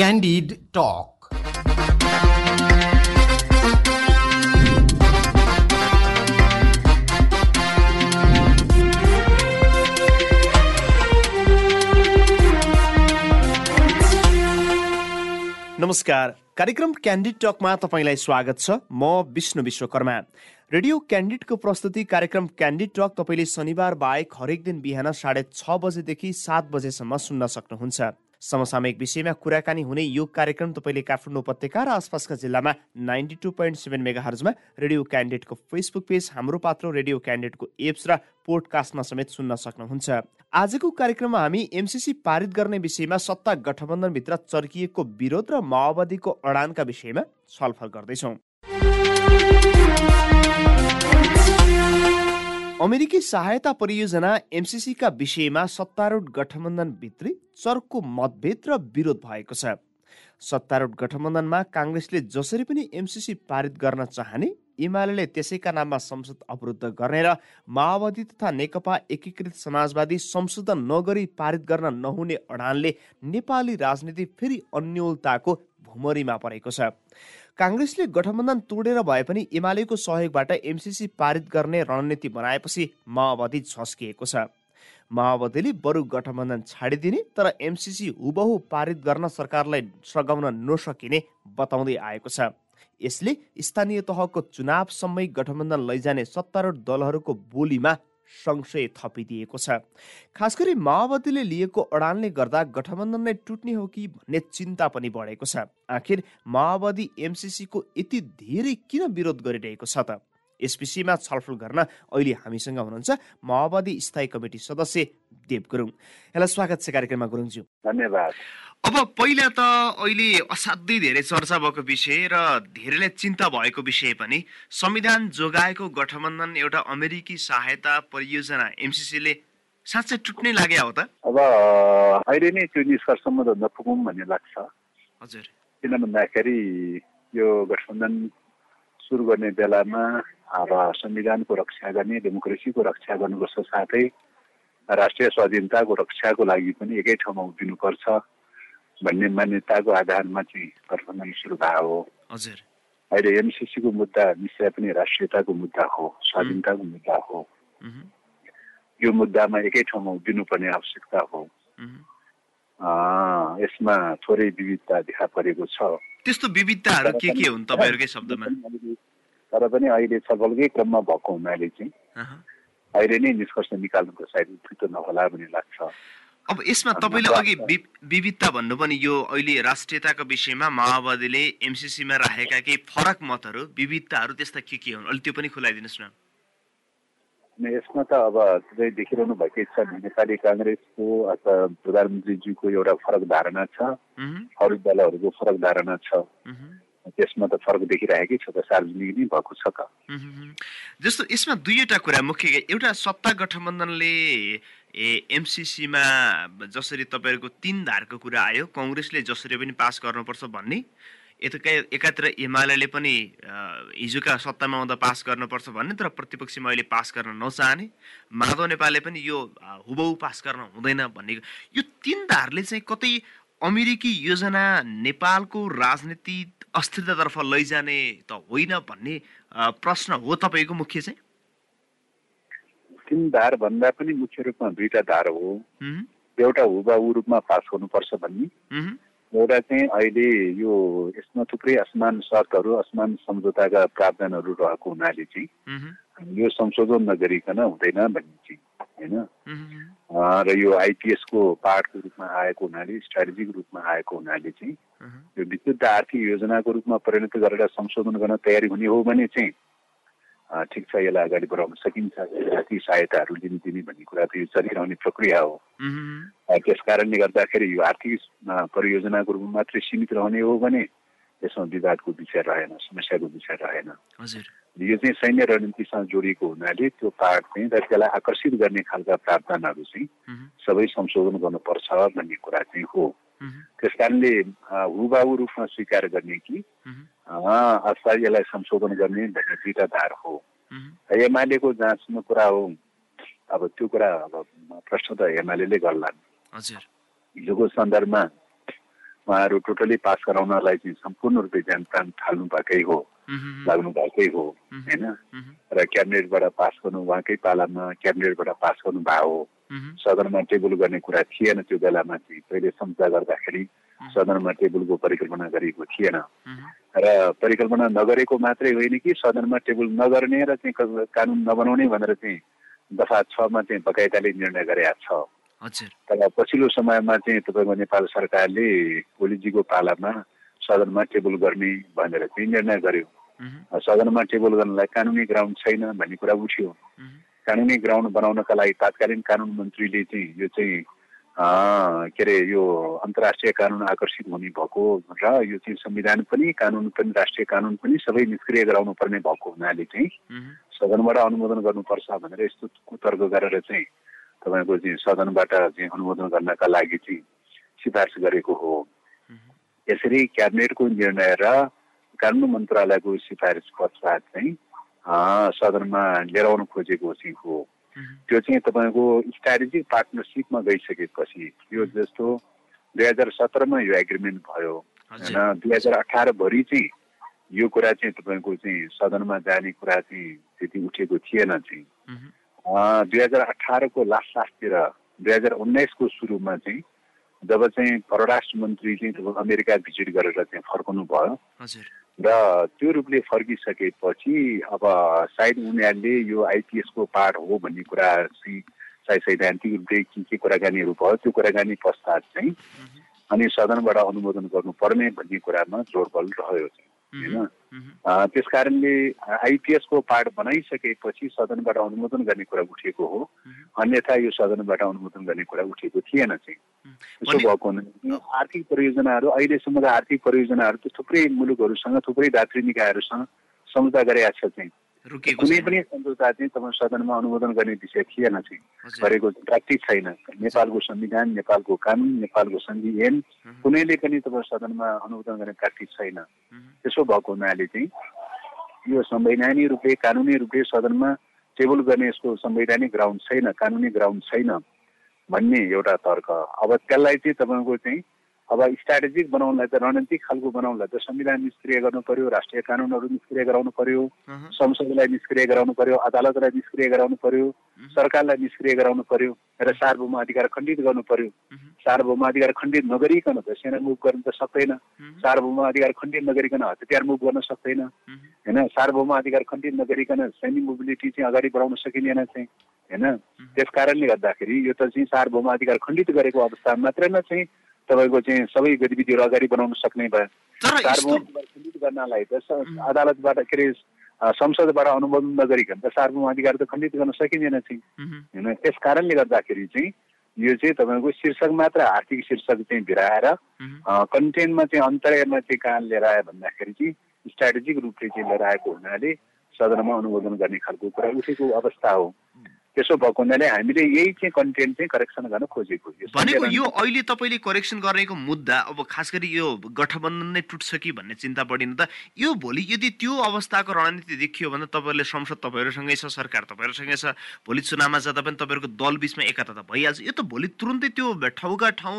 Candid Talk. नमस्कार। कार्यक्रम candid टकमा तपाईँलाई स्वागत छ। म विष्णु विश्वकर्मा। रेडियो क्यान्डिडको प्रस्तुति कार्यक्रम क्यान्डिड टक तपाईँले शनिबार बाहेक हरेक दिन बिहान साढे छ बजेदेखि सात बजेसम्म सुन्न सक्नुहुन्छ। समसामयिक विषयमा कुराकानी हुने यो कार्यक्रम तपाईँले काठमाडौँ उपत्यका र आसपासका जिल्लामा ninety two point seven mega हर्जमा radio क्यान्डिडेटको Facebook page Hamro Patro radio क्यान्डिडेटको apps र पोडकास्टमा समेत सुन्न सक्नुहुन्छ। आजको कार्यक्रममा हामी एमसिसी पारित गर्ने विषयमा सत्ता गठबन्धनभित्र चर्किएको विरोध र माओवादीको अडानका विषयमा छलफल गर्दैछौँ। अमेरिकी सहायता परियोजना एमसिसीका विषयमा सत्तारूढ गठबन्धनभित्री चर्को मतभेद र विरोध भएको छ। सत्तारूढ गठबन्धनमा काङ्ग्रेसले जसरी पनि एमसिसी पारित गर्न चाहने एमाले त्यसैका नाममा संसद अवरुद्ध गर्ने र माओवादी तथा नेकपा एकीकृत समाजवादी संशोधन नगरी पारित गर्न नहुने अडानले नेपाली राजनीति फेरि अन्यलताको भुमरीमा परेको छ। काङ्ग्रेसले गठबन्धन तोडेर भए पनि एमालेको सहयोगबाट एमसिसी पारित गर्ने रणनीति बनाएपछि माओवादी झस्किएको छ। माओवादीले बरु गठबन्धन छाडिदिने तर एमसिसी हुबहु पारित गर्न सरकारलाई सघाउन नसकिने बताउँदै आएको छ। यसले स्थानीय तहको चुनावसम्मै गठबन्धन लैजाने सत्तारूढ दलहरूको बोलीमा संशय थपिदिएको छ। खास गरी माओवादीले लिएको अडानले गर्दा गठबन्धन नै टुट्ने हो कि भन्ने चिन्ता पनि बढेको छ। आखिर माओवादी एमसिसीको यति धेरै किन विरोध गरिरहेको छ त? यस विषयमा छलफल गर्न अहिले हामीसँग हुनुहुन्छ माओवादी स्थायी कमिटी सदस्य देव गुरुङ यसलाई स्वागत छ कार्यक्रममा गुरुङज्यू धन्यवाद अब पहिला त अहिले असाध्यै धेरै चर्चा भएको विषय र धेरैलाई चिन्ता भएको विषय पनि संविधान जोगाएको गठबन्धन एउटा अमेरिकी सहायता परियोजना एमसिसीले साँच्चै टुट्नै लाग्यो हो त? अब अहिले नै त्यो निष्कर्षमा त नपुगौँ भन्ने लाग्छ। हजुर। किन भन्दाखेरि यो गठबन्धन सुरु गर्ने बेलामा अब संविधानको रक्षा गर्ने डेमोक्रेसीको रक्षा गर्नुपर्छ साथै राष्ट्रिय स्वाधीनताको रक्षाको लागि पनि एकै ठाउँमा उभिनुपर्छ भन्ने मान्यताको आधारमा चाहिँ गठबन्धन सुरु भएको हो। हजुर। अहिले एमसिसीको मुद्दा निश्चय पनि राष्ट्रियताको मुद्दा हो स्वाधीनताको मुद्दा हो। यो मुद्दामा एकै ठाउँमा उभिनुपर्ने आवश्यकता हो। यसमा थोरै विविधता देखा परेको छ। त्यस्तो विविधताहरू के के हुन् तपाईँहरूकै शब्दमा? तर पनि अहिले छलफलकै क्रममा भएको हुनाले चाहिँ। अहिले नै निष्कर्ष निकाल्नुको सायद छिटो नहोला भन्ने लाग्छ। अब यसमा तपाईँले अघि विविधता भन्नु पनि यो अहिले राष्ट्रियताको विषयमा माओवादीले एमसिसीमा राखेका केही फरक मतहरू विविधताहरू त्यस्ता के के हुन्? अलिक त्यो पनि खुलाइदिनुहोस् न। यसमा त अब तपाईँ देखिरहनु भएकै छ। नि, नेपाली काङ्ग्रेसको अथवा प्रधानमन्त्रीज्यूको एउटा फरक धारणा छ। अरू दलहरूको फरक धारणा छ। त्यसमा त फरक देखिरहेकै छ त सार्वजनिक नै भएको छ त। जस्तो यसमा दुईवटा कुरा मुख्य एउटा सत्ता गठबन्धनले ए एमसिसीमा जसरी तपाईँहरूको तिन धारको कुरा आयो कङ्ग्रेसले जसरी पनि पास गर्नुपर्छ भन्ने यता एकातिर एमाले पनि हिजोका सत्तामा आउँदा पास गर्नुपर्छ भन्ने तर प्रतिपक्षमा अहिले पास गर्न नचाहने माधव नेपालले पनि यो हुबहु पास गर्न हुँदैन भन्ने यो तिन धारले चाहिँ कतै अमेरिकी योजना नेपालको राजनीति अस्थिरतातर्फ लैजाने त होइन भन्ने प्रश्न हो तपाईँको मुख्य चाहिँ? तिन धार भन्दा पनि मुख्य रूपमा दुईटा धार हो। एउटा हुबाहु रूपमा पास गर्नुपर्छ भन्ने। एउटा चाहिँ अहिले यो यसमा थुप्रै असमान शर्तहरू असमान सम्झौताका प्रावधानहरू रहेको हुनाले चाहिँ यो संशोधन नगरिकन हुँदैन भन्ने चाहिँ होइन? र यो आइपिएसको पार्टको रूपमा आएको हुनाले स्ट्राटेजिक रूपमा आएको हुनाले चाहिँ यो विशुद्ध आर्थिक योजनाको रूपमा परिणत गरेर संशोधन गर्न तयारी हुने हो भने चाहिँ ठिक छ यसलाई अगाडि बढाउन सकिन्छ। आर्थिक सहायताहरू लिने दिने भन्ने कुरा त यो चलिरहने प्रक्रिया हो। त्यस कारणले गर्दाखेरि यो आर्थिक परियोजनाको रूपमा मात्रै सीमित रहने हो भने यसमा विवादको विषय रहेन समस्याको विषय रहेन। यो चाहिँ सैन्य रणनीतिसँग जोडिएको हुनाले त्यो पार्ट चाहिँ र त्यसलाई आकर्षित गर्ने खालका प्रावधानहरू चाहिँ सबै संशोधन गर्नुपर्छ भन्ने कुरा चाहिँ हो। त्यस कारणले हुबाहु रूपमा स्वीकार गर्ने कि अथवा यसलाई संशोधन गर्ने भन्ने दुईटा धार हो एमालेको जहाँसम्म कुरा हो अब त्यो कुरा अब प्रश्न त एमाले गर्लान् हजुर हिजोको सन्दर्भमा उहाँहरू टोटली पास गराउनलाई चाहिँ सम्पूर्ण रूपले ज्यान प्राण थाल्नु भएकै हो लाग्नु भएकै हो होइन र क्याबिनेटबाट पास गर्नु उहाँकै पालामा क्याबिनेटबाट पास गर्नु भएको हो सदनमा टेबल गर्ने कुरा थिएन त्यो बेलामा चाहिँ। पहिले सम्झा गर्दाखेरि सदनमा टेबलको परिकल्पना गरिएको थिएन। र परिकल्पना नगरेको मात्रै होइन कि सदनमा टेबल नगर्ने र चाहिँ कानुन नबनाउने भनेर चाहिँ दफा छमा चाहिँ बकाइदाले निर्णय गरेका छ। तर पछिल्लो समयमा चाहिँ तपाईँको नेपाल सरकारले ओलीजीको पालामा सदनमा टेबल गर्ने भनेर चाहिँ निर्णय गर्यो। सदनमा टेबल गर्नलाई कानुनी ग्राउन्ड छैन भन्ने कुरा उठ्यो। कानुनी ग्राउन्ड बनाउनका लागि तात्कालीन कानुन मन्त्रीले चाहिँ यो चाहिँ के अरे यो अन्तर्राष्ट्रिय कानुन आकर्षित हुने भएको र यो चाहिँ संविधान पनि कानुन पनि राष्ट्रिय कानुन पनि सबै निष्क्रिय गराउनु पर्ने भएको हुनाले चाहिँ सदनबाट अनुमोदन गर्नुपर्छ भनेर यस्तो कुतर्क गरेर चाहिँ तपाईँको चाहिँ सदनबाट चाहिँ अनुमोदन गर्नका लागि चाहिँ सिफारिस गरेको हो। यसरी क्याबिनेटको निर्णय र कानुन मन्त्रालयको सिफारिस पश्चात चाहिँ सदनमा लिएर आउनु खोजेको चाहिँ हो त्यो चाहिँ तपाईँको स्ट्राटेजिक पार्टनरसिपमा गइसकेपछि यो जस्तो दुई हजार सत्रमा यो एग्रिमेन्ट भयो होइन दुई हजार अठारभरि चाहिँ यो कुरा चाहिँ तपाईँको चाहिँ सदनमा जाने कुरा चाहिँ त्यति उठेको थिएन चाहिँ दुई हजार अठारको लास्ट लास्टतिर दुई हजार उन्नाइसको सुरुमा चाहिँ जब चाहिँ परराष्ट्र मन्त्री चाहिँ अमेरिका भिजिट गरेर चाहिँ फर्कनु भयो र त्यो रूपले फर्किसकेपछि अब सायद उनीहरूले यो आइपिएसको पार्ट हो भन्ने कुरा चाहिँ सायद सैद्धान्तिक रूपले के के कुराकानीहरू भयो त्यो कुराकानी पश्चात चाहिँ अनि सदनबाट अनुमोदन गर्नुपर्ने भन्ने कुरामा जोड बल रह्यो चाहिँ। होइन? त्यस कारणले आइपिएसको पार्ट बनाइसकेपछि सदनबाट अनुमोदन गर्ने कुरा उठेको हो। अन्यथा यो सदनबाट अनुमोदन गर्ने कुरा उठेको थिएन चाहिँ। त्यसो भएको हुनाले आर्थिक परियोजनाहरू अहिलेसम्मका आर्थिक परियोजनाहरू त थुप्रै मुलुकहरूसँग थुप्रै दात्री निकायहरूसँग सम्झौता गरेका छ चाहिँ। कुनै पनि सम्झौता चाहिँ तपाईँ सदनमा अनुमोदन गर्ने विषय थिएन चाहिँ। गरेको प्र्याक्टिस छैन। नेपालको संविधान नेपालको कानुन नेपालको सन्धि ऐन कुनैले पनि तपाईँ सदनमा अनुमोदन गर्ने प्र्याक्टिस छैन। त्यसो भएको हुनाले चाहिँ यो संवैधानिक रूपले कानुनी रूपले सदनमा टेबल गर्ने यसको संवैधानिक ग्राउन्ड छैन कानुनी ग्राउन्ड छैन भन्ने एउटा तर्क। अब त्यसलाई चाहिँ तपाईँको चाहिँ अब स्ट्राटेजिक बनाउनलाई त रणनीतिक खालको बनाउनलाई त संविधान निष्क्रिय गर्नु पर्यो राष्ट्रिय कानुनहरू निष्क्रिय गराउनु पर्यो संसदलाई निष्क्रिय गराउनु पर्यो अदालतलाई निष्क्रिय गराउनु पर्यो सरकारलाई निष्क्रिय गराउनु पर्यो र सार्वभौम अधिकार खण्डित गर्नु पर्यो। सार्वभौम अधिकार खण्डित नगरिकन त सेना मुभ गर्न त सक्दैन। सार्वभौम अधिकार खण्डित नगरिकन हतियार मुभ गर्न सक्दैन। होइन सार्वभौम अधिकार खण्डित नगरिकन सैनिक मोबिलिटी चाहिँ अगाडि बढाउन सकिँदैन चाहिँ। होइन त्यस कारणले गर्दाखेरि यो त चाहिँ सार्वभौम अधिकार खण्डित गरेको अवस्था मात्र नै चाहिँ तपाईँको चाहिँ सबै गतिविधिहरू अगाडि बनाउन सक्ने भयो सार्वभौम खण्डित गर्नलाई त अदालतबाट के अरे संसदबाट अनुमोदन नगरिकन त सार्वभौम अधिकार त खण्डित गर्न सकिँदैन चाहिँ। होइन त्यस कारणले गर्दाखेरि चाहिँ यो चाहिँ तपाईँको शीर्षक मात्र आर्थिक शीर्षक चाहिँ भिराएर कन्टेन्टमा चाहिँ अन्तर्यमा चाहिँ कहाँ लिएर आयो भन्दाखेरि चाहिँ स्ट्राटेजिक रूपले चाहिँ लिएर आएको हुनाले सदनमा अनुमोदन गर्ने खालको कुरा उठेको अवस्था हो। त्यसो भएको हुनाले हामीले यही चाहिँ कन्टेन्ट चाहिँ करेक्सन गर्न खोजेको भनेको यो अहिले तपाईँले करेक्सन गरेको मुद्दा अब खास गरी यो गठबन्धन नै टुट्छ कि भन्ने चिन्ता बढिन त यो भोलि यदि त्यो अवस्थाको रणनीति देखियो भने तपाईँहरूले संसद तपाईँहरूसँगै छ सरकार तपाईँहरूसँगै छ भोलि चुनावमा जाँदा पनि तपाईँहरूको दल बिचमा एकता त भइहाल्छ। यो त भोलि तुरुन्तै त्यो ठाउँका ठाउँ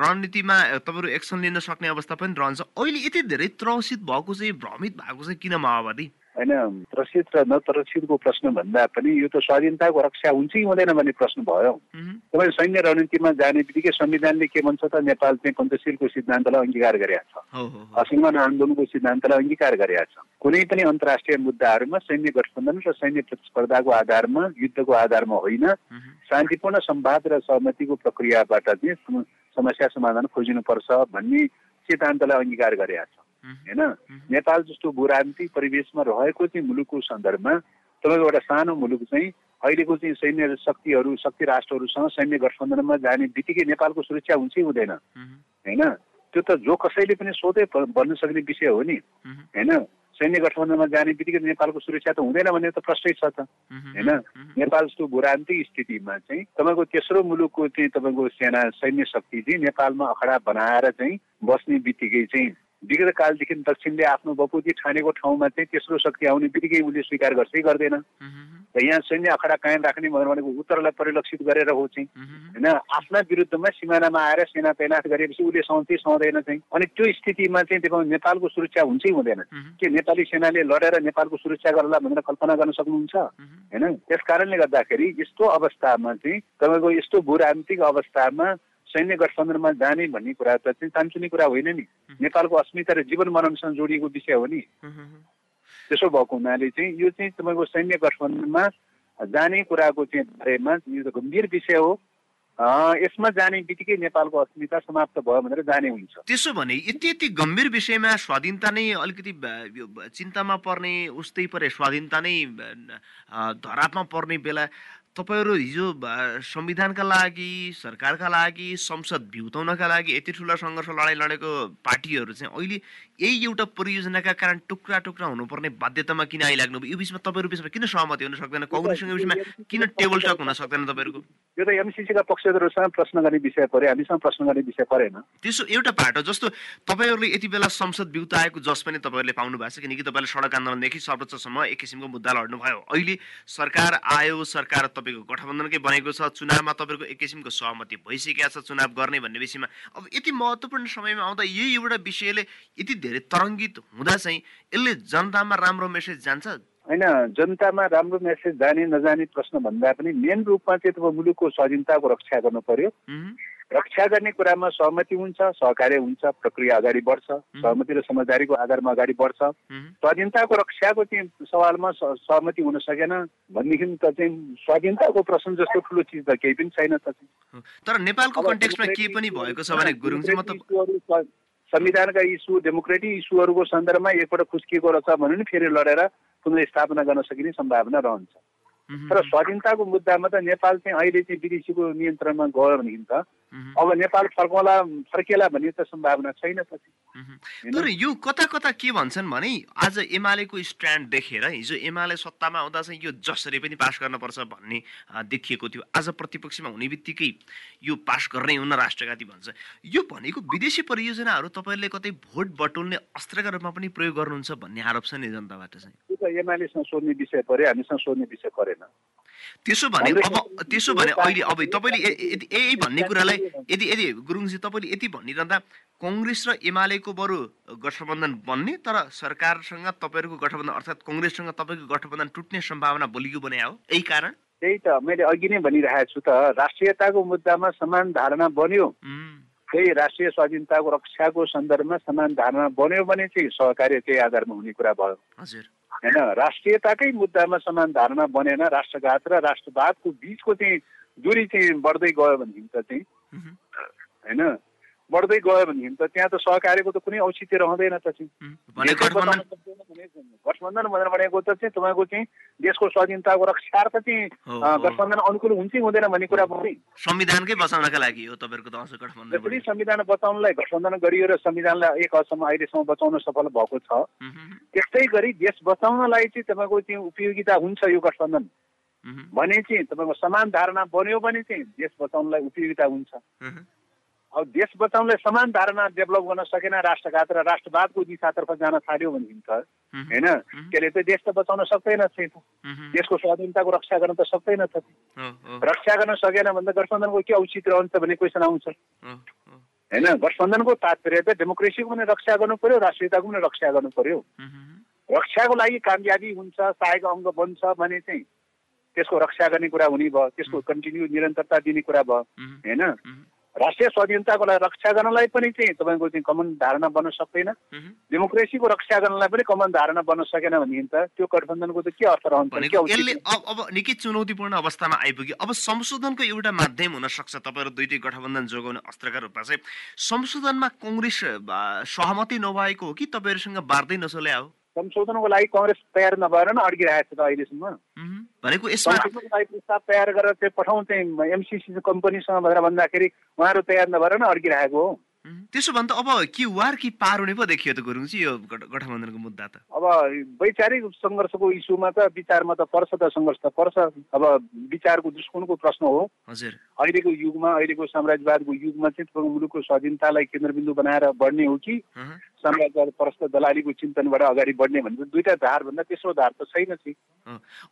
रणनीतिमा तपाईँहरू एक्सन लिन सक्ने अवस्था पनि रहन्छ। अहिले यति धेरै त्रसित भएको चाहिँ भ्रमित भएको चाहिँ किन माओवादी? होइन त्रसित र नत्रसितको प्रश्न भन्दा पनि यो त स्वाधीनताको रक्षा हुन्छ कि हुँदैन भन्ने प्रश्न भयो। तपाईँ सैन्य रणनीतिमा जाने बित्तिकै संविधानले के भन्छ त नेपाल चाहिँ पञ्चशीलको सिद्धान्तलाई अङ्गीकार गरेका छ। असिमान आन्दोलनको सिद्धान्तलाई अङ्गीकार गरेका छ। कुनै पनि अन्तर्राष्ट्रिय मुद्दाहरूमा सैन्य गठबन्धन र सैन्य प्रतिस्पर्धाको आधारमा युद्धको आधारमा होइन। शान्तिपूर्ण संवाद र सहमतिको प्रक्रियाबाट चाहिँ समस्या समाधान खोजिनुपर्छ भन्ने सिद्धान्तलाई अङ्गीकार गरेका छ। होइन? नेपाल जस्तो भूराजनीतिक परिवेशमा रहेको चाहिँ मुलुकको सन्दर्भमा तपाईँको एउटा सानो मुलुक चाहिँ अहिलेको चाहिँ सैन्य शक्तिहरू शक्ति राष्ट्रहरूसँग सैन्य गठबन्धनमा जाने बित्तिकै नेपालको सुरक्षा हुन्छ कि हुँदैन होइन? त्यो त जो कसैले पनि सोधै बन्न सक्ने विषय हो नि। होइन? सैन्य गठबन्धनमा जाने बित्तिकै नेपालको सुरक्षा त हुँदैन भन्ने त प्रश्नै छ त। होइन? नेपाल जस्तो भूरान्तिक स्थितिमा चाहिँ तपाईँको तेस्रो मुलुकको चाहिँ तपाईँको सेना सैन्य शक्ति चाहिँ नेपालमा अखडा बनाएर चाहिँ बस्ने बित्तिकै चाहिँ विगत कालदेखि दक्षिणले आफ्नो बपुजी ठानेको ठाउँमा चाहिँ तेस्रो शक्ति आउने बित्तिकै उसले स्वीकार गर्छै गर्दैन। र यहाँ सैन्य अखडा कायम राख्ने भनेको उत्तरलाई परिलक्षित गरेर हो चाहिँ। होइन आफ्ना विरुद्धमा सिमानामा आएर सेना तैनात गरेपछि उसले सहँदै सहँदैन चाहिँ। अनि त्यो स्थितिमा चाहिँ देखो नेपालको सुरक्षा हुन्छै हुँदैन। के नेपाली सेनाले लडेर नेपालको सुरक्षा गर्ला भनेर कल्पना गर्न सक्नुहुन्छ? होइन त्यस कारणले गर्दाखेरि यस्तो अवस्थामा चाहिँ तपाईँको यस्तो भूरान्तिक अवस्थामा सैन्य गठबन्धनमा जाने भन्ने कुरा त चाहिँ चान्चुने कुरा होइन नि। नेपालको अस्मिता र जीवन मरणसँग जोडिएको विषय हो नि। त्यसो भएको हुनाले चाहिँ यो चाहिँ तपाईँको सैन्य गठबन्धनमा जाने कुराको चाहिँ बारेमा यो त गम्भीर विषय हो। यसमा जाने बित्तिकै नेपालको अस्मिता समाप्त भयो भनेर जाने हुन्छ। त्यसो भने यति यति गम्भीर विषयमा स्वाधीनता नै अलिकति चिन्तामा पर्ने उस्तै परे स्वाधीनता नै धरापमा पर्ने बेला तपाईँहरू हिजो संविधानका लागि सरकारका लागि संसद भ्युताउनका लागि यति ठुलो सङ्घर्ष लडाइँ लडेको पार्टीहरू चाहिँ अहिले यही एउटा परियोजनाका कारण टुक्रा टुक्रा हुनुपर्ने बाध्यतामा किन आइलाग्नु यो बिचमा तपाईँहरू बिचमा किन सहमति हुन सक्दैन? कङ्ग्रेससँग बिचमा किन टेबल टक हुन सक्दैन तपाईँहरूको? यो त एमसिसीका पक्षधरहरूसँग प्रश्न गर्ने विषय पऱ्यो हामीसँग प्रश्न गर्ने विषय परेन। त्यसो एउटा पाटो जस्तो तपाईँहरूले यति बेला संसद बिउत आएको जस पनि तपाईँहरूले पाउनु भएको छ किनकि तपाईँले सडक आन्दोलनदेखि सर्वोच्चसम्म एक किसिमको मुद्दा लड्नुभयो। अहिले सरकार आयो सरकार तपाईँको गठबन्धनकै बनेको छ चुनावमा तपाईँहरूको एक किसिमको सहमति भइसकेको छ चुनाव गर्ने भन्ने विषयमा। अब यति महत्त्वपूर्ण समयमा आउँदा यही एउटा विषयले यति धेरै तरङ्गित हुँदा चाहिँ यसले जनतामा राम्रो मेसेज जान्छ? होइन जनतामा राम्रो मेसेज जाने नजाने प्रश्न भन्दा पनि मेन रूपमा चाहिँ तपाईँ मुलुकको स्वाधीनताको रक्षा गर्नु पर्यो रक्षा गर्ने कुरामा सहमति हुन्छ सहकार्य हुन्छ प्रक्रिया अगाडि बढ्छ सहमति र समझदारीको आधारमा अगाडि बढ्छ। स्वाधीनताको रक्षाको चाहिँ सवालमा सहमति हुन सकेन भनेदेखि त चाहिँ स्वाधीनताको प्रश्न जस्तो ठुलो चिज त केही पनि छैन त तर नेपालको कन्टेक्समा के पनि भएको छ भने गुरुङ संविधानका इस्यु डेमोक्रेटिक इस्युहरूको सन्दर्भमा एकपल्ट खुस्किएको रहेछ भने नि फेरि लडेर पुनर्स्थापना गर्न सकिने सम्भावना रहन्छ। तर स्वाधीनताको मुद्दामा त नेपाल चाहिँ अहिले चाहिँ विदेशीको नियन्त्रणमा गयो भनेदेखि त अब नेपाल फर्कौला फर्केला भन्ने त सम्भावना छैन पछि। तर यो कता कता के भन्छन् भने आज एमालेको स्ट्यान्ड देखेर हिजो एमाले सत्तामा आउँदा चाहिँ यो जसरी पनि पास गर्नुपर्छ भन्ने देखिएको थियो। आज प्रतिपक्षमा हुने बित्तिकै यो पास गर्नै हुन राष्ट्रघाती भन्छ। यो भनेको विदेशी परियोजनाहरू तपाईँले कतै भोट बटुल्ने अस्त्रका रूपमा पनि प्रयोग गर्नुहुन्छ भन्ने आरोप छ नि जनताबाट चाहिँ। त्यो त एमालेसँग सोध्ने विषय पऱ्यो हामीसँग सोध्ने विषय परेन। त्यसो भने अब त्यसो भने अहिले अब तपाईँले यही भन्ने कुरालाई यदि यदि गुरुङजी तपाईँले यति भनिरहँदा कङ्ग्रेस र एमालेको बरु गठबन्धन बन्ने तर सरकारसँग तपाईँहरूको गठबन्धन अर्थात् कङ्ग्रेससँग तपाईँको गठबन्धन टुट्ने सम्भावना बलियो बने हो? यही कारण? त्यही त मैले अघि नै भनिरहेको छु त राष्ट्रियताको मुद्दामा समान धारणा बन्यो। त्यही राष्ट्रिय स्वाधीनताको रक्षाको सन्दर्भमा समान धारणा बन्यो भने चाहिँ सहकार्य त्यही आधारमा हुने कुरा भयो। हजुर। होइन राष्ट्रियताकै मुद्दामा समान धारणा बनेन राष्ट्रघात र राष्ट्रवादको बिचको चाहिँ दूरी चाहिँ बढ्दै गयो भनेदेखि त चाहिँ। होइन? बढ्दै गयो भनेदेखि त त्यहाँ त सहकार्यको त कुनै औचित्य रहँदैन त चाहिँ। गठबन्धन भनेर भनेको त चाहिँ तपाईँको चाहिँ देशको स्वाधीनताको रक्षार्थ चाहिँ गठबन्धन अनुकूल हुन्छ हुँदैन भन्ने कुरा पनि संविधानकै बचाउनका लागि हो तपाईँहरूको गठबन्धन संविधान बचाउनलाई गठबन्धन गरियो र संविधानलाई एक हदसम्म अहिलेसम्म बचाउन सफल भएको छ। त्यस्तै गरी देश बचाउनलाई चाहिँ तपाईँको चाहिँ उपयोगिता हुन्छ यो गठबन्धन। भने चाहिँ तपाईँको समान धारणा बन्यो भने चाहिँ देश बचाउनलाई उपयोगिता हुन्छ। अब देश बचाउनलाई समान धारणा डेभलप गर्न सकेन राष्ट्रघात र राष्ट्रवादको दिशातर्फ जान थाल्यो भनेदेखि त होइन? त्यसले त देश त बचाउन सक्दैन थिएन देशको स्वाधीनताको रक्षा गर्न त सक्दैन त। रक्षा गर्न सकेन भने त गठबन्धनको के औचित रहन्छ भन्ने क्वेसन आउँछ। होइन? गठबन्धनको तात्पर्य त डेमोक्रेसीको पनि रक्षा गर्नु पर्यो राष्ट्रियताको पनि रक्षा गर्नु पर्यो। रक्षाको लागि कामयाबी हुन्छ सहायक अङ्ग बन्छ भने चाहिँ त्यसको रक्षा गर्ने कुरा हुने भयो त्यसको कन्टिन्यू निरन्तरता दिने कुरा भयो। होइन? राष्ट्रिय स्वाधीनताको लागि रक्षा गर्नलाई पनि चाहिँ तपाईँको चाहिँ कमन धारणा बन्न सक्दैन। डेमोक्रेसीको रक्षा गर्नलाई पनि कमन धारणा बन्न सकेन भनेदेखि त त्यो गठबन्धनको त के अर्थ रहन्छ यसले अब निकै चुनौतीपूर्ण अवस्थामा आइपुग्यो। अब संशोधनको एउटा माध्यम हुन सक्छ तपाईँहरू दुइटै गठबन्धन जोगाउने अस्त्रका रूपमा चाहिँ। संशोधनमा कङ्ग्रेस सहमति नभएको हो कि तपाईँहरूसँग बार्दै नचले हो संशोधनको लागि कङ्ग्रेस तयार नभएर नै अड्किरहेको छ त अहिलेसम्म। भनेको यसमा लागि प्रस्ताव तयार गरेर चाहिँ पठाउँ चाहिँ एमसिसी कम्पनीसँग भनेर भन्दाखेरि उहाँहरू तयार नभएर नै अड्किरहेको हो। त्यसो भने त अब कि वार कि पार हुने पो देखियो त गुरुङजी यो गठबन्धनको मुद्दा त। अब वैचारिक सङ्घर्षको इस्युमा त विचारमा त पर्छ त सङ्घर्ष त पर्छ। अब विचारको दृष्टिकोणको प्रश्न हो। हजुर। अहिलेको युगमा अहिलेको साम्राज्यवादको युगमा चाहिँ तपाईँको मुलुकको स्वाधीनतालाई केन्द्रबिन्दु बनाएर बढ्ने हो कि? साम्राज्यवाद परस्त दलालीको चिन्तनबाट अगाडि बढ्ने भने दुईटा धार भन्दा तेस्रो धार त छैन चाहिँ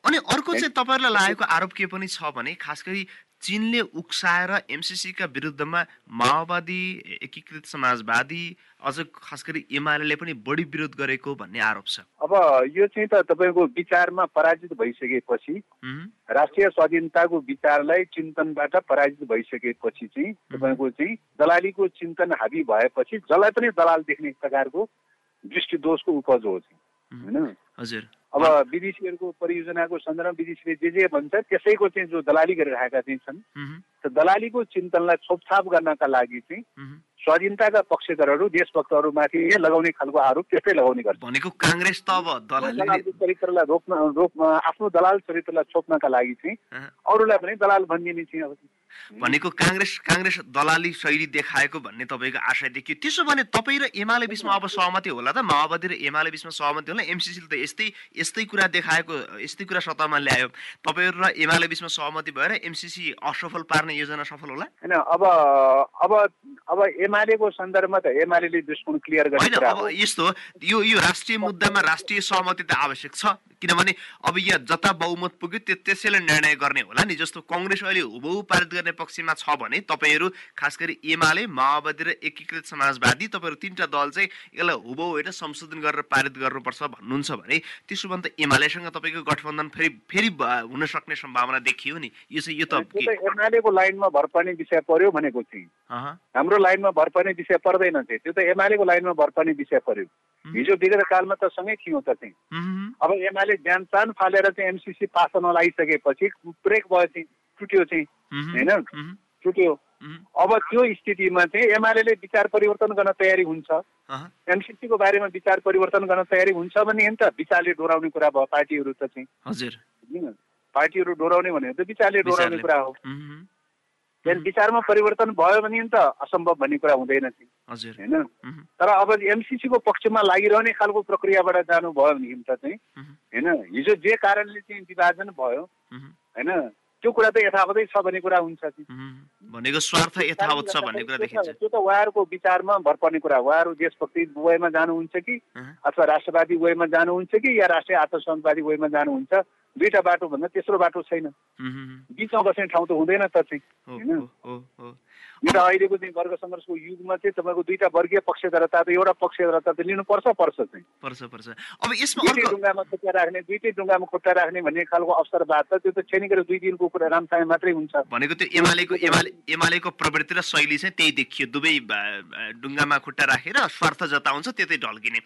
अनि अर्को चाहिँ तपाईँहरूलाई लागेको आरोप के पनि छ भने खास गरी चिनले उक्साएर एमसिसीका विरुद्धमा माओवादी एकीकृत समाजवादी अझ खास गरी एमाले पनि बढी विरोध गरेको भन्ने आरोप छ। अब यो चाहिँ त तपाईँको विचारमा पराजित भइसकेपछि राष्ट्रिय स्वाधीनताको विचारलाई चिन्तनबाट पराजित भइसकेपछि चाहिँ तपाईँको चाहिँ दलालीको चिन्तन हाबी भएपछि जसलाई पनि दलाल देख्ने प्रकारको दृष्टिदोषको उपज हो चाहिँ। होइन? हजुर। अब विदेशीहरूको परियोजनाको सन्दर्भमा विदेशीले जे जे भन्छ त्यसैको चाहिँ जो दलाली गरिरहेका चाहिँ छन् दलालीको चिन्तनलाई छोपछाप गर्नका लागि चाहिँ स्वाधीनताका पक्षधरहरू देशभक्तहरूमाथि लगाउने खालको आरोप त्यस्तै लगाउने गर्छ। भनेको काङ्ग्रेस त अब चरित्रलाई रोक्न रोक्न आफ्नो दलाल चरित्रलाई छोप्नका लागि चाहिँ अरूलाई पनि दलाल भनिदिने चाहिँ अब भनेको काङ्ग्रेस काङ्ग्रेस दलाली शैली देखाएको भन्ने तपाईँको आशा देखियो। त्यसो भने तपाईँ र एमाले बिचमा अब सहमति होला त? माओवादी र एमाले बिचमा सहमति होला? एमसिसीले त यस्तै यस्तै कुरा देखाएको यस्तै कुरा सत्तामा ल्यायो। तपाईँहरू र एमाले बिचमा सहमति भएर एमसिसी असफल पार्ने योजना सफल होला? होइन अब अब अब एमालेको सन्दर्भमा त एमाले दृष्टिकोण क्लियर गर्ने अब यस्तो यो यो राष्ट्रिय मुद्दामा राष्ट्रिय सहमति त आवश्यक छ। किनभने अब यहाँ जता बहुमत पुग्यो त्यो त्यसैले निर्णय गर्ने होला नि। जस्तो कङ्ग्रेस अहिले हुबहु पारित गर्ने पक्षमा छ भने तपाईँहरू खास गरी एमाले माओवादी र एकीकृत समाजवादी तपाईँहरू तिनवटा दल चाहिँ यसलाई हुबहु होइन संशोधन गरेर पारित गर्नुपर्छ भन्नुहुन्छ भने त्यसो भने त एमालेसँग तपाईँको गठबन्धन फेरि फेरि हुन सक्ने सम्भावना देखियो नि। यो चाहिँ यो त एमालेको लाइनमा भर पर्ने विषय पर्यो भनेको चाहिँ। हाम्रो लाइनमा भर पर्ने विषय पर्दैन चाहिँ। त्यो त एमालेको लाइनमा भर पर्ने विषय पर्यो। हिजो विगत कालमा त सँगै थियौँ त चाहिँ। अब एमाले बिहान चान फालेर चाहिँ एमसिसी पास गर्न लागिसकेपछि ब्रेक भयो चाहिँ टुट्यो चाहिँ होइन? टुट्यो अब त्यो स्थितिमा चाहिँ एमाले विचार परिवर्तन गर्न तयारी हुन्छ। एमसिसीको बारेमा विचार परिवर्तन गर्न तयारी हुन्छ भने नि त विचारले डोराउने कुरा भयो पार्टीहरू त चाहिँ। हजुर। पार्टीहरू डोराउने भनेको त विचारले डोराउने कुरा हो। त्यहाँदेखि विचारमा परिवर्तन भयो भने त असम्भव भन्ने कुरा हुँदैन थियो। होइन? तर अब एमसिसीको पक्षमा लागिरहने खालको प्रक्रियाबाट जानुभयो भने त चाहिँ होइन? हिजो जे कारणले चाहिँ विभाजन भयो होइन? त्यो कुरा त यथावतै छ भन्ने कुरा हुन्छ भनेको स्वार्थ यथावत छ भन्ने कुरा देखिन्छ। त्यो त उहाँहरूको विचारमा भर पर्ने कुरा उहाँहरू देशभक्ति वेमा जानुहुन्छ कि अथवा राष्ट्रवादी वेमा जानुहुन्छ कि या राष्ट्रिय आत्मसम्मवादी वेमा जानुहुन्छ? दुईटा बाटो भन्दा तेस्रो बाटो छैन। बिचमा बस्ने ठाउँ त हुँदैन त चाहिँ होइन? त अहिलेको चाहिँ वर्ग सङ्घर्षको युगमा चाहिँ तपाईँको दुईटा वर्गीय पक्षधरता त एउटा पक्षधरता त लिनुपर्छ पर्छ चाहिँ। पर्छ पर्छ। अब यसमा दुईटै ढुङ्गामा खुट्टा राख्ने दुईटै ढुङ्गामा खुट्टा राख्ने भन्ने खालको अवसरवाद त त्यो त छैन दुई दिनको कुरा रामसाय मात्रै हुन्छ। भनेको त्यो एमालेको एमाले एमालेको प्रवृत्ति र शैली चाहिँ त्यही देखियो। दुवै ढुङ्गामा खुट्टा राखेर स्वार्थ जताउँछ त्यतै ढल्किने।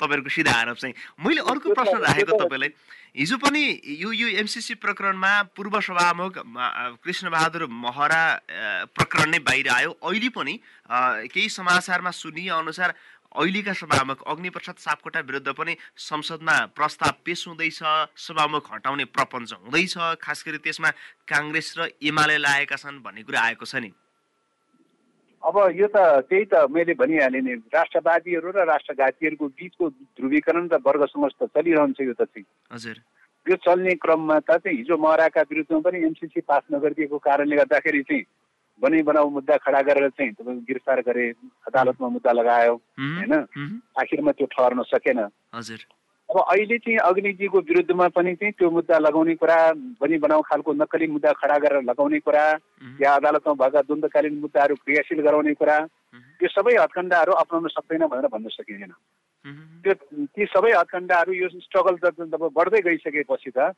तपाईँहरूको सिधा आरोप चाहिँ। मैले अर्को प्रश्न राखेको तपाईँलाई। हिजो पनि यो यो एमसिसी प्रकरणमा पूर्व सभामुख कृष्णबहादुर महरा प्रकरण नै बाहिर आयो। अहिले पनि केही समाचारमा सुनिए अनुसार अहिलेका सभामुख अग्निप्रसाद सापकोटा विरुद्ध पनि संसदमा प्रस्ताव पेश हुँदैछ सभामुख हटाउने प्रपञ्च हुँदैछ। खास गरी त्यसमा काङ्ग्रेस र एमाले लागेका छन् भन्ने कुरा आएको छ नि। अब यो त त्यही त मैले भनिहालेँ नि राष्ट्रवादीहरू र राष्ट्रघातीहरूको बिचको ध्रुवीकरण र वर्ग समाज त चलिरहन्छ यो त चाहिँ। हजुर। यो चल्ने क्रममा त चाहिँ हिजो महराका विरुद्धमा पनि एमसिसी पास नगरिदिएको कारणले गर्दाखेरि चाहिँ बनै बनाऊ मुद्दा खडा गरेर चाहिँ तपाईँको गिरफ्तार गरे अदालतमा मुद्दा लगायो होइन? आखिरमा त्यो ठहर्न सकेन। हजुर। अब अहिले चाहिँ अग्निजीको विरुद्धमा पनि चाहिँ त्यो मुद्दा लगाउने कुरा बनी बनाउ खालको नक्कली मुद्दा खडा गरेर लगाउने कुरा या अदालतमा भएका द्वन्द्वकालीन मुद्दाहरू क्रियाशील गराउने कुरा त्यो सबै हत्कण्डाहरू अप्नाउन सक्दैन भनेर भन्न सकिँदैन। त्यो ती सबै हत्कण्डाहरू यो स्ट्रगल जब बढ्दै गइसकेपछि त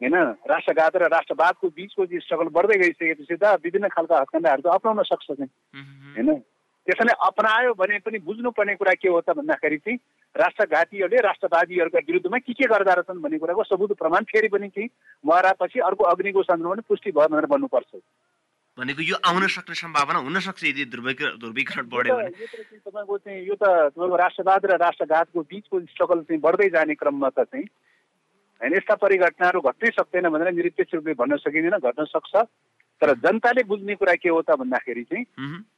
होइन राष्ट्रघात र राष्ट्रवादको बिचको स्ट्रगल बढ्दै गइसकेपछि त विभिन्न खालका हत्कण्डाहरू त अप्नाउन सक्छ चाहिँ। होइन? त्यसैले अपनायो भने पनि बुझ्नुपर्ने कुरा के हो त भन्दाखेरि चाहिँ राष्ट्रघातीहरूले राष्ट्रवादीहरूका विरुद्धमा के के गर्दा रहेछन् भन्ने कुराको सबुत प्रमाण फेरि पनि चाहिँ मरापछि अर्को अग्निको सन्दर्भमा पनि पुष्टि भयो भनेर भन्नुपर्छ। भनेको यो आउन सक्ने सम्भावना हुन सक्छ यदि ध्रुवीकरण बढ्यो भने। तपाईँको चाहिँ यो त तपाईँको राष्ट्रवाद र राष्ट्रघातको बिचको स्ट्रगल चाहिँ बढ्दै जाने क्रममा त चाहिँ होइन यस्ता परिघटनाहरू घट्नै सक्दैन भनेर निरपेक्ष रूपले भन्न सकिँदैन घट्न सक्छ। तर जनताले बुझ्ने कुरा के हो त भन्दाखेरि चाहिँ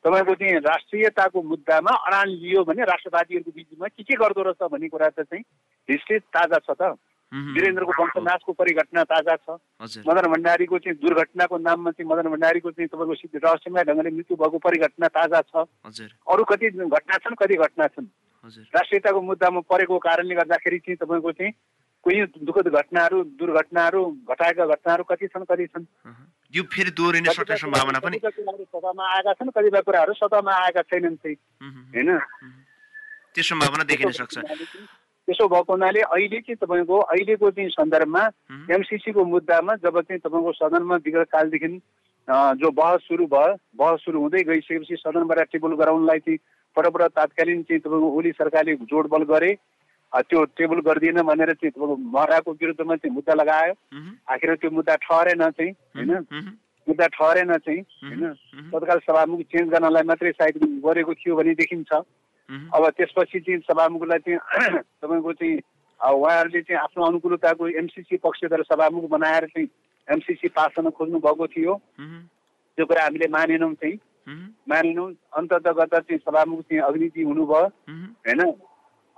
तपाईँको चाहिँ राष्ट्रियताको मुद्दामा अडान लियो भने राष्ट्रवादीहरूको बिचमा के के गर्दो रहेछ भन्ने कुरा त चाहिँ हिस्ट्री ताजा छ त। वीरेन्द्रको वंशनाशको परिघटना ताजा छ। मदन भण्डारीको चाहिँ दुर्घटनाको नाममा चाहिँ मदन भण्डारीको चाहिँ तपाईँको सिद्धि रहस्यमय ढङ्गले मृत्यु भएको परिघटना ताजा छ। अरू कति घटना छन् कति घटना छन्। राष्ट्रियताको मुद्दामा परेको कारणले गर्दाखेरि चाहिँ तपाईँको चाहिँ कोही दुःखद घटनाहरू दुर्घटनाहरू घटाएका घटनाहरू कति छन् कति छन्। यो फेरि दोहोरिन सक्ने सम्भावना पनि सभामा आएका छन् कतिपय कुराहरू सभामा आएका छैनन् चाहिँ। होइन। त्यो सम्भावना देखिन सक्छ। त्यसो भएको हुनाले अहिले चाहिँ तपाईँको अहिलेको चाहिँ सन्दर्भमा एमसिसीको मुद्दामा जब चाहिँ तपाईँको सदनमा विगत कालदेखि अ, जो बहस सुरु भयो बहस सुरु हुँदै गइसकेपछि सदनबाट टेबल गराउनलाई चाहिँ पटपट तात्कालीन चाहिँ तपाईँको ओली सरकारले जोडबल गरे। त्यो टेबल गरिदिएन भनेर चाहिँ महराको विरुद्धमा चाहिँ मुद्दा लगायो। आखिर त्यो मुद्दा ठहरेन चाहिँ होइन? मुद्दा ठहरेन चाहिँ होइन? तत्काल सभामुख चेन्ज गर्नलाई मात्रै सायद गरेको थियो भने देखिन्छ अब त्यसपछि चाहिँ सभामुखलाई चाहिँ तपाईँको चाहिँ उहाँहरूले चाहिँ आफ्नो अनुकूलताको एमसिसी पक्षधर सभामुख बनाएर चाहिँ एमसिसी पास गर्न खोज्नु भएको थियो त्यो कुरा हामीले मानेनौँ चाहिँ। मानेनौँ। अन्ततगत चाहिँ सभामुख चाहिँ अग्निजी हुनुभयो होइन?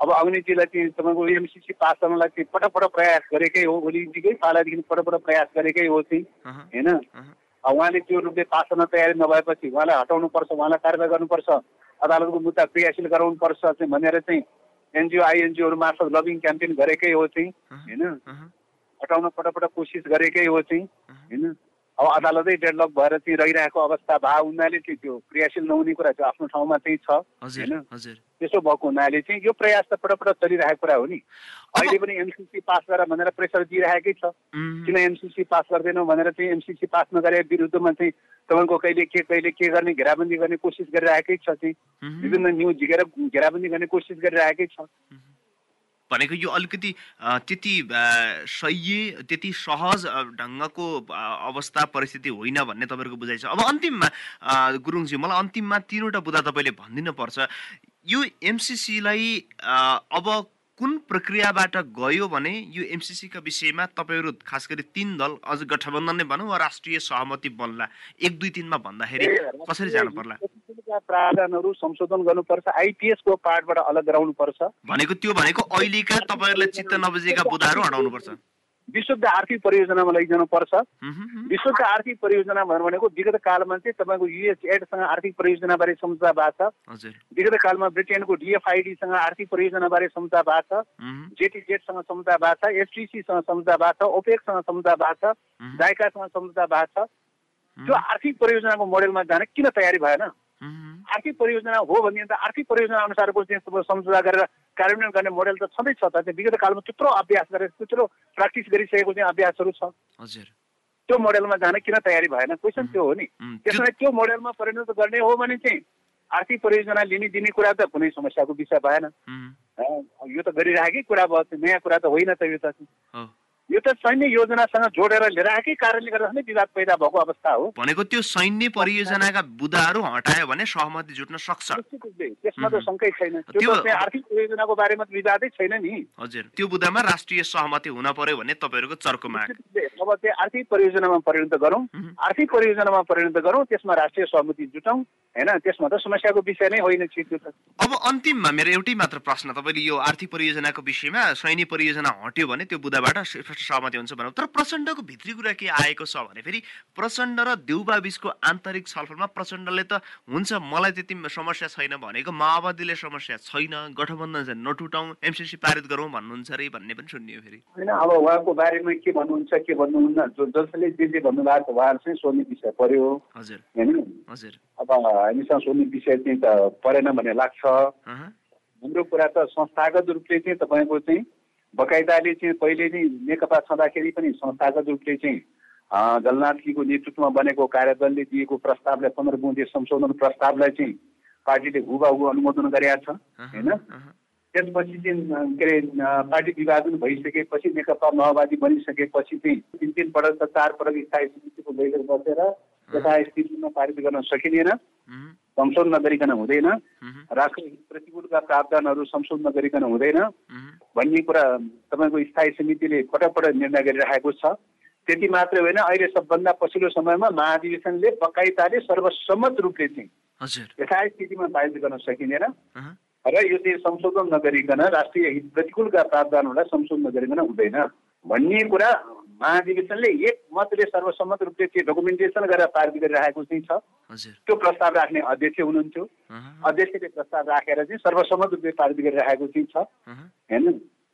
अब अग्निजीलाई चाहिँ तपाईँको एमसिसी पास गर्नलाई चाहिँ पटक प्रयास गरेकै हो ओलीजीकै पालादेखि पटक प्रयास गरेकै हो चाहिँ होइन? उहाँले त्यो रूपले पास गर्न तयारी नभएपछि उहाँलाई हटाउनुपर्छ उहाँलाई कारवाही गर्नुपर्छ अदालतको मुद्दा क्रियाशील गराउनुपर्छ चाहिँ भनेर चाहिँ एनजिओ आइएनजिओहरू मार्फत लबिङ क्याम्पेन गरेकै हो चाहिँ होइन? हटाउन पटक कोसिस गरेकै हो चाहिँ होइन? अब अदालतै डेडलक भएर चाहिँ रहिरहेको अवस्था भए हुनाले चाहिँ त्यो क्रियाशील नहुने कुरा चाहिँ आफ्नो ठाउँमा चाहिँ छ हजुर होइन? हजुर। त्यसो भएको हुनाले चाहिँ यो प्रयास त पटक चलिरहेको कुरा हो नि। अहिले पनि एमसिसी पास गर भनेर प्रेसर दिइरहेकै छ। किन एमसिसी पास गर्दैनौ भनेर चाहिँ एमसिसी पास नगरे विरुद्धमा चाहिँ तपाईँको कहिले के कहिले के गर्ने घेराबन्दी गर्ने कोसिस गरिरहेकै छ चाहिँ। विभिन्न न्युज झिकेर घेराबन्दी गर्ने कोसिस गरिरहेकै छ। भनेको यो अलिकति त्यति सह्य त्यति सहज ढङ्गको अवस्था परिस्थिति होइन भन्ने तपाईँहरूको बुझाइ छ। अब अन्तिममा अ, गुरुङजी मलाई अन्तिममा तिनवटा बुदा तपाईँले भनिदिनु पर्छ यो एमसिसीलाई अब कुन प्रक्रियाबाट गयो भने यो एमसिसीका विषयमा तपाईँहरू खास गरी तिन दल अझ गठबन्धन नै भनौँ वा राष्ट्रिय सहमति बन्ला। एक दुई तिनमा भन्दाखेरि कसरी जानु पर्ला? एसएससीका प्रावधानहरू संशोधन गर्नुपर्छ आइपिएसको पार्टबाट अलग गराउनुपर्छ। भनेको त्यो भनेको अहिलेका तपाईँहरूलाई चित्त नबुझेका बुदाहरू हटाउनुपर्छ। विशुद्ध आर्थिक परियोजनामा लैजानु पर्छ हुँ, हुँ, हुँ। विशुद्ध आर्थिक परियोजना भनेको विगत कालमा चाहिँ तपाईँको युएस एडसँग आर्थिक परियोजनाबारे सम्झौता भएको छ। विगत कालमा ब्रिटेनको डिएफआइडीसँग आर्थिक परियोजनाबारे सम्झौता भएको छ। हुँ, जेटीजेटसँग सम्झौता भएको छ। एसटिसीसँग सम्झौता भएको छ। ओपेकसँग सम्झौता भएको छ। जायकासँग सम्झौता भएको छ। त्यो आर्थिक परियोजनाको मोडेलमा जान किन तयारी भएन? आर्थिक परियोजना हो भने त आर्थिक परियोजना अनुसारको चाहिँ सम्झौता गरेर कार्यान्वयन गर्ने मोडेल त छँदैछ त। त्यो विगत कालमा त्यत्रो अभ्यास गरेर त्यत्रो प्र्याक्टिस गरिसकेको चाहिँ अभ्यासहरू छ। हजुर। त्यो मोडेलमा जान किन तयारी भएन? क्वेसन त्यो हो नि। हुँ, त्यो- मोडेलमा परिणत गर्ने हो भने चाहिँ आर्थिक परियोजना लिने दिने कुरा त कुनै समस्याको विषय भएन। यो त गरिराखेकै कुरा भयो। नयाँ कुरा त होइन त यो त। यो त सैन्य योजनासँग जोडेर लिइरहेकै कारणले गर्दा नै विवाद पैदा भएको अवस्था हो। भनेको त्यो सैन्य परियोजनाका बुदाहरू हटायो भने सहमति जुट्न सक्छ। त्यसमा त। शङ्कै छैन। त्यो त्यो- आर्थिक परियोजनाको बारेमा विवादै छैन नि। हजुर त्यो बुदामा राष्ट्रिय सहमति हुन पर्यो भन्ने तपाईँहरूको चर्को माग। निश्चित रूपले अब चाहिँ आर्थिक परियोजनामा परिणत गरौँ। आर्थिक परियोजनामा परिणत गरौँ त्यसमा राष्ट्रिय सहमति जुटाउँ होइन? त्यसमा त समस्याको विषय नै होइन अब अन्तिममा मेरो एउटै मात्र प्रश्न तपाईँले यो आर्थिक परियोजनाको विषयमा सैन्य परियोजना हट्यो भने त्यो बुदाबाट स्पष्ट सहमति हुन्छ भनौँ तर प्रचण्डको भित्री कुरा के आएको छ भने फेरि प्रचण्ड र देउबा बिचको आन्तरिक छलफलमा प्रचण्डले त हुन्छ मलाई त्यति समस्या छैन भनेको माओवादीले समस्या छैन गठबन्धन चाहिँ नटुटाउँ एमसिसी पारित गरौँ भन्नुहुन्छ अरे भन्ने पनि सुनियो फेरि। होइन अब उहाँको बारेमा के भन्नुहुन्छ के भन्नुहुन्न जसले जे जे भन्नुभएको उहाँहरू चाहिँ सोध्ने विषय पर्यो। हजुर। होइन? हजुर। अब हामीसँग सोध्ने विषय चाहिँ त परेन भन्ने लाग्छ। हाम्रो कुरा त संस्थागत रूपले चाहिँ तपाईँको चाहिँ बकाइदाले चाहिँ पहिले नै नेकपा छँदाखेरि पनि संस्थागत रूपले चाहिँ जलनाथजीको नेतृत्वमा बनेको कार्यदलले दिएको प्रस्तावलाई पन्ध्र बुँदे संशोधन प्रस्तावलाई चाहिँ पार्टीले हुबाहु अनुमोदन गरेका छ होइन? त्यसपछि चाहिँ के अरे पार्टी विभाजन भइसकेपछि नेकपा माओवादी बनिसकेपछि चाहिँ तिन तिन पटक त चार पटक स्थायी समितिको बैठक बसेर यथास्थितिमा पारित गर्न सकिँदैन। संशोधन नगरिकन हुँदैन। उहुँ, राष्ट्र हित प्रतिकूलका प्रावधानहरू संशोधन नगरिकन हुँदैन। भन्ने कुरा तपाईँको स्थायी समितिले पटक पटक निर्णय गरिरहेको छ। त्यति मात्रै होइन अहिले सबभन्दा पछिल्लो समयमा महाधिवेशनले बकाइताले सर्वसम्मत रूपले चाहिँ यथास्थितिमा पारित गर्न सकिँदैन। र यो चाहिँ संशोधन नगरिकन राष्ट्रिय हित प्रतिकूलका प्रावधानहरूलाई संशोधन नगरिकन हुँदैन भन्ने कुरा महाधिवेशनले एक मतले सर्वसम्मत रूपले त्यो डकुमेन्टेसन गरेर पारित गरिरहेको चाहिँ छ। त्यो प्रस्ताव राख्ने अध्यक्ष हुनुहुन्थ्यो। अध्यक्षले प्रस्ताव राखेर चाहिँ सर्वसम्मत रूपले पारित गरिरहेको चाहिँ छ। होइन?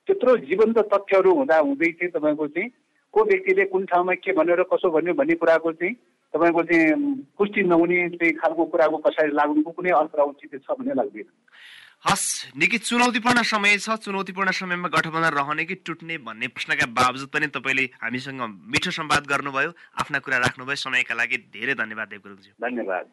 त्यत्रो जीवन्त तथ्यहरू हुँदा हुँदै चाहिँ तपाईँको चाहिँ को व्यक्तिले कुन ठाउँमा के भनेर कसो भन्यो भन्ने कुराको चाहिँ तपाईँको चाहिँ पुष्टि नहुने चाहिँ खालको कुराको पछाडि लाग्नुको कुनै अर्थ औचित्य छ भन्ने लाग्दैन। हस् निकै चुनौतीपूर्ण समय छ। चुनौतीपूर्ण समयमा गठबन्धन रहने कि टुट्ने भन्ने प्रश्नका बावजुद पनि तपाईँले हामीसँग मिठो संवाद गर्नुभयो। आफ्ना कुरा राख्नुभयो। समयका लागि धेरै धन्यवाद देवगुरुजी धन्यवाद।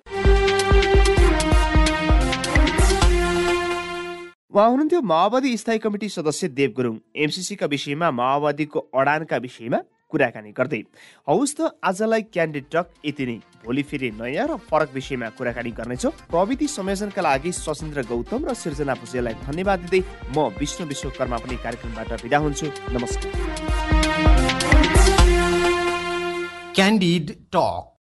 उहाँ हुनुहुन्थ्यो माओवादी स्थायी कमिटी सदस्य देव गुरुङ एमसिसीका विषयमा माओवादीको अडानका विषयमा कुराकानी गर्दै। हौस् त आजलाई क्यान्डिड टक यति नै। भोलि फेरि नयाँ र फरक विषयमा कुराकानी गर्नेछौँ। प्रविधि संयोजनका लागि सशिन्द्र गौतम र सिर्जना भुजेललाई धन्यवाद दिँदै म विष्णु विश्वकर्मा पनि कार्यक्रमबाट विदा हुन्छु। नमस्कार। Candid talk